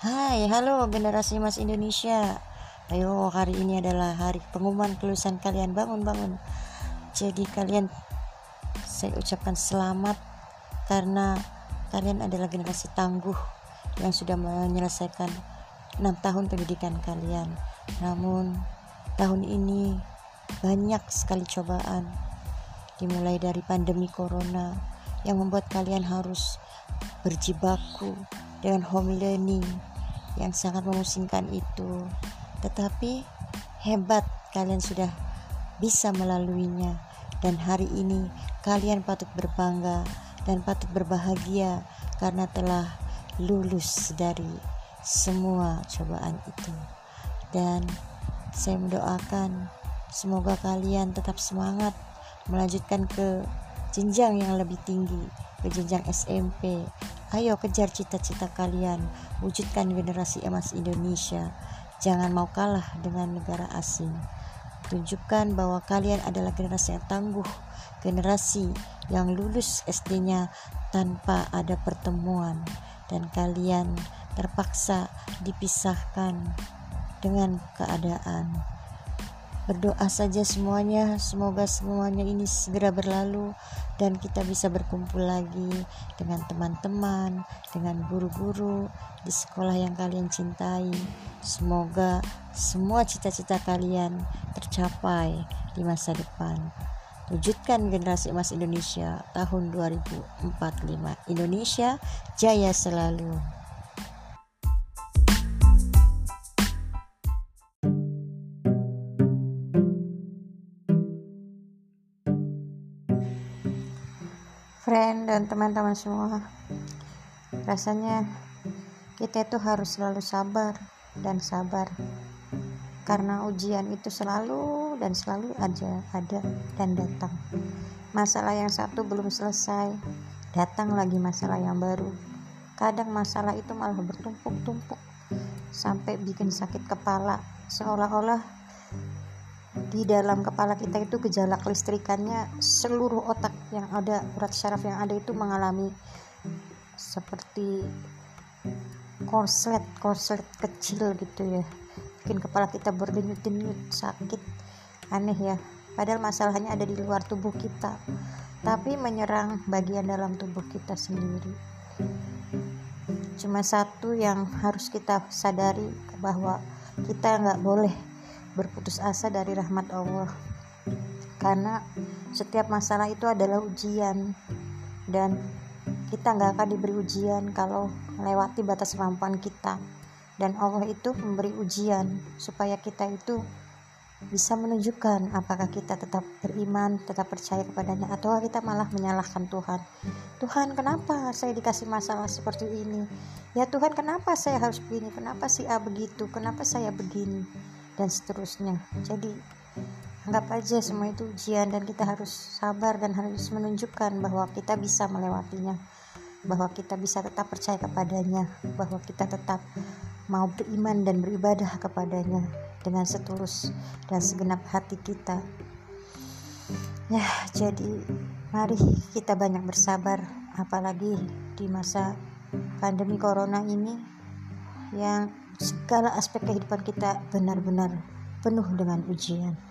Hai, halo generasi Mas Indonesia. Ayo, hari ini adalah hari pengumuman kelulusan kalian. Bangun-bangun. Jadi kalian saya ucapkan selamat karena kalian adalah generasi tangguh yang sudah menyelesaikan 6 tahun pendidikan kalian. Namun tahun ini banyak sekali cobaan dimulai dari pandemi corona yang membuat kalian harus berjibaku dengan home learning yang sangat memusingkan itu. Tetapi hebat kalian sudah bisa melaluinya dan hari ini kalian patut berbangga dan patut berbahagia karena telah lulus dari semua cobaan itu. Dan saya mendoakan semoga kalian tetap semangat melanjutkan ke jenjang yang lebih tinggi, ke jenjang SMP, Ayo kejar cita-cita kalian, wujudkan generasi emas Indonesia. Jangan mau kalah dengan negara asing. Tunjukkan bahwa kalian adalah generasi yang tangguh, generasi yang lulus SD-nya tanpa ada pertemuan dan kalian terpaksa dipisahkan dengan keadaan. Berdoa saja semuanya, semoga semuanya ini segera berlalu dan kita bisa berkumpul lagi dengan teman-teman, dengan guru-guru di sekolah yang kalian cintai. Semoga semua cita-cita kalian tercapai di masa depan. Wujudkan generasi emas Indonesia tahun 2045. Indonesia jaya selalu. Friend dan teman-teman semua. Rasanya kita itu harus selalu sabar dan sabar. Karena ujian itu selalu dan selalu aja ada dan datang. Masalah yang satu belum selesai datang lagi masalah yang baru. Kadang masalah itu malah bertumpuk-tumpuk sampai bikin sakit kepala seolah-olah di dalam kepala kita itu gejala kelistrikannya seluruh otak yang ada urat syaraf yang ada itu mengalami seperti korslet korslet kecil gitu ya. Bikin kepala kita berdenyut-denyut sakit aneh ya. Padahal masalahnya ada di luar tubuh kita tapi menyerang bagian dalam tubuh kita sendiri. Cuma satu yang harus kita sadari bahwa kita nggak boleh berputus asa dari rahmat Allah karena setiap masalah itu adalah ujian dan kita nggak akan diberi ujian kalau melewati batas kemampuan kita dan Allah itu memberi ujian supaya kita itu bisa menunjukkan apakah kita tetap beriman, tetap percaya kepadanya atau kita malah menyalahkan Tuhan. Tuhan, kenapa saya dikasih masalah seperti ini? Ya Tuhan, kenapa saya harus begini? Kenapa si A begitu? Kenapa saya begini? Dan seterusnya. Jadi anggap aja semua itu ujian dan kita harus sabar dan harus menunjukkan bahwa kita bisa melewatinya bahwa kita bisa tetap percaya kepadanya bahwa kita tetap mau beriman dan beribadah kepadanya dengan setulus dan segenap hati kita. Ya jadi mari kita banyak bersabar apalagi di masa pandemi corona ini yang segala aspek kehidupan kita benar-benar penuh dengan ujian.